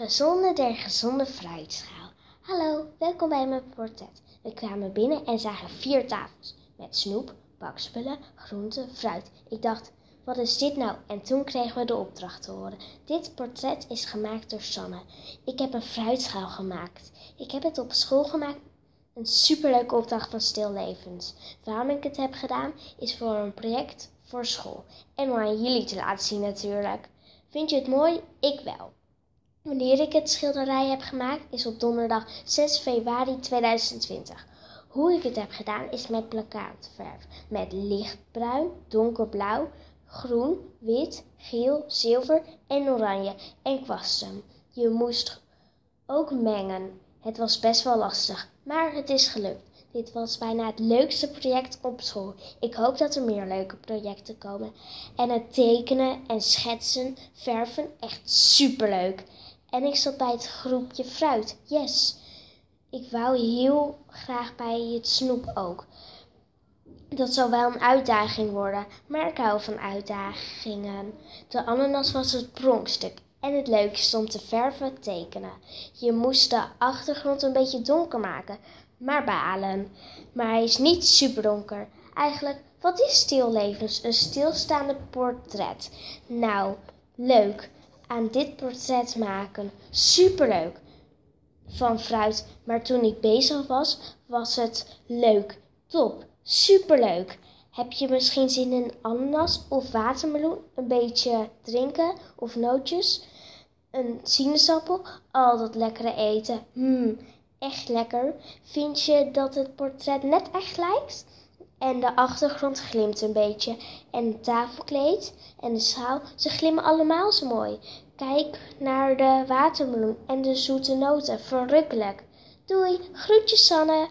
Gezonde der gezonde fruitschaal. Hallo, welkom bij mijn portret. We kwamen binnen en zagen vier tafels met snoep, bakspullen, groenten, fruit. Ik dacht, wat is dit nou? En toen kregen we de opdracht te horen. Dit portret is gemaakt door Sanne. Ik heb een fruitschaal gemaakt. Ik heb het op school gemaakt. Een superleuke opdracht van Stillevens. Waarom ik het heb gedaan, is voor een project voor school. En om aan jullie te laten zien natuurlijk. Vind je het mooi? Ik wel. Wanneer ik het schilderij heb gemaakt is op donderdag 6 februari 2020. Hoe ik het heb gedaan is met plakkaatverf. Met lichtbruin, donkerblauw, groen, wit, geel, zilver en oranje en kwasten. Je moest ook mengen. Het was best wel lastig, maar het is gelukt. Dit was bijna het leukste project op school. Ik hoop dat er meer leuke projecten komen. En het tekenen en schetsen, verven, echt superleuk. En ik zat bij het groepje fruit. Yes. Ik wou heel graag bij het snoep ook. Dat zou wel een uitdaging worden, maar ik hou van uitdagingen. De ananas was het pronkstuk en het leukste om te verven tekenen. Je moest de achtergrond een beetje donker maken, maar balen. Maar hij is niet super donker. Eigenlijk, wat is stillevens? Een stilstaande portret. Nou, leuk aan dit portret maken. Superleuk van fruit. Maar toen ik bezig was, was het leuk. Top. Superleuk. Heb je misschien zin in ananas of watermeloen? Een beetje drinken of nootjes? Een sinaasappel? Al dat lekkere eten. Mmm, echt lekker. Vind je dat het portret net echt lijkt? En de achtergrond glimt een beetje. En het tafelkleed en de schaal, ze glimmen allemaal zo mooi. Kijk naar de watermeloen en de zoete noten. Verrukkelijk. Doei, groetjes Sanne.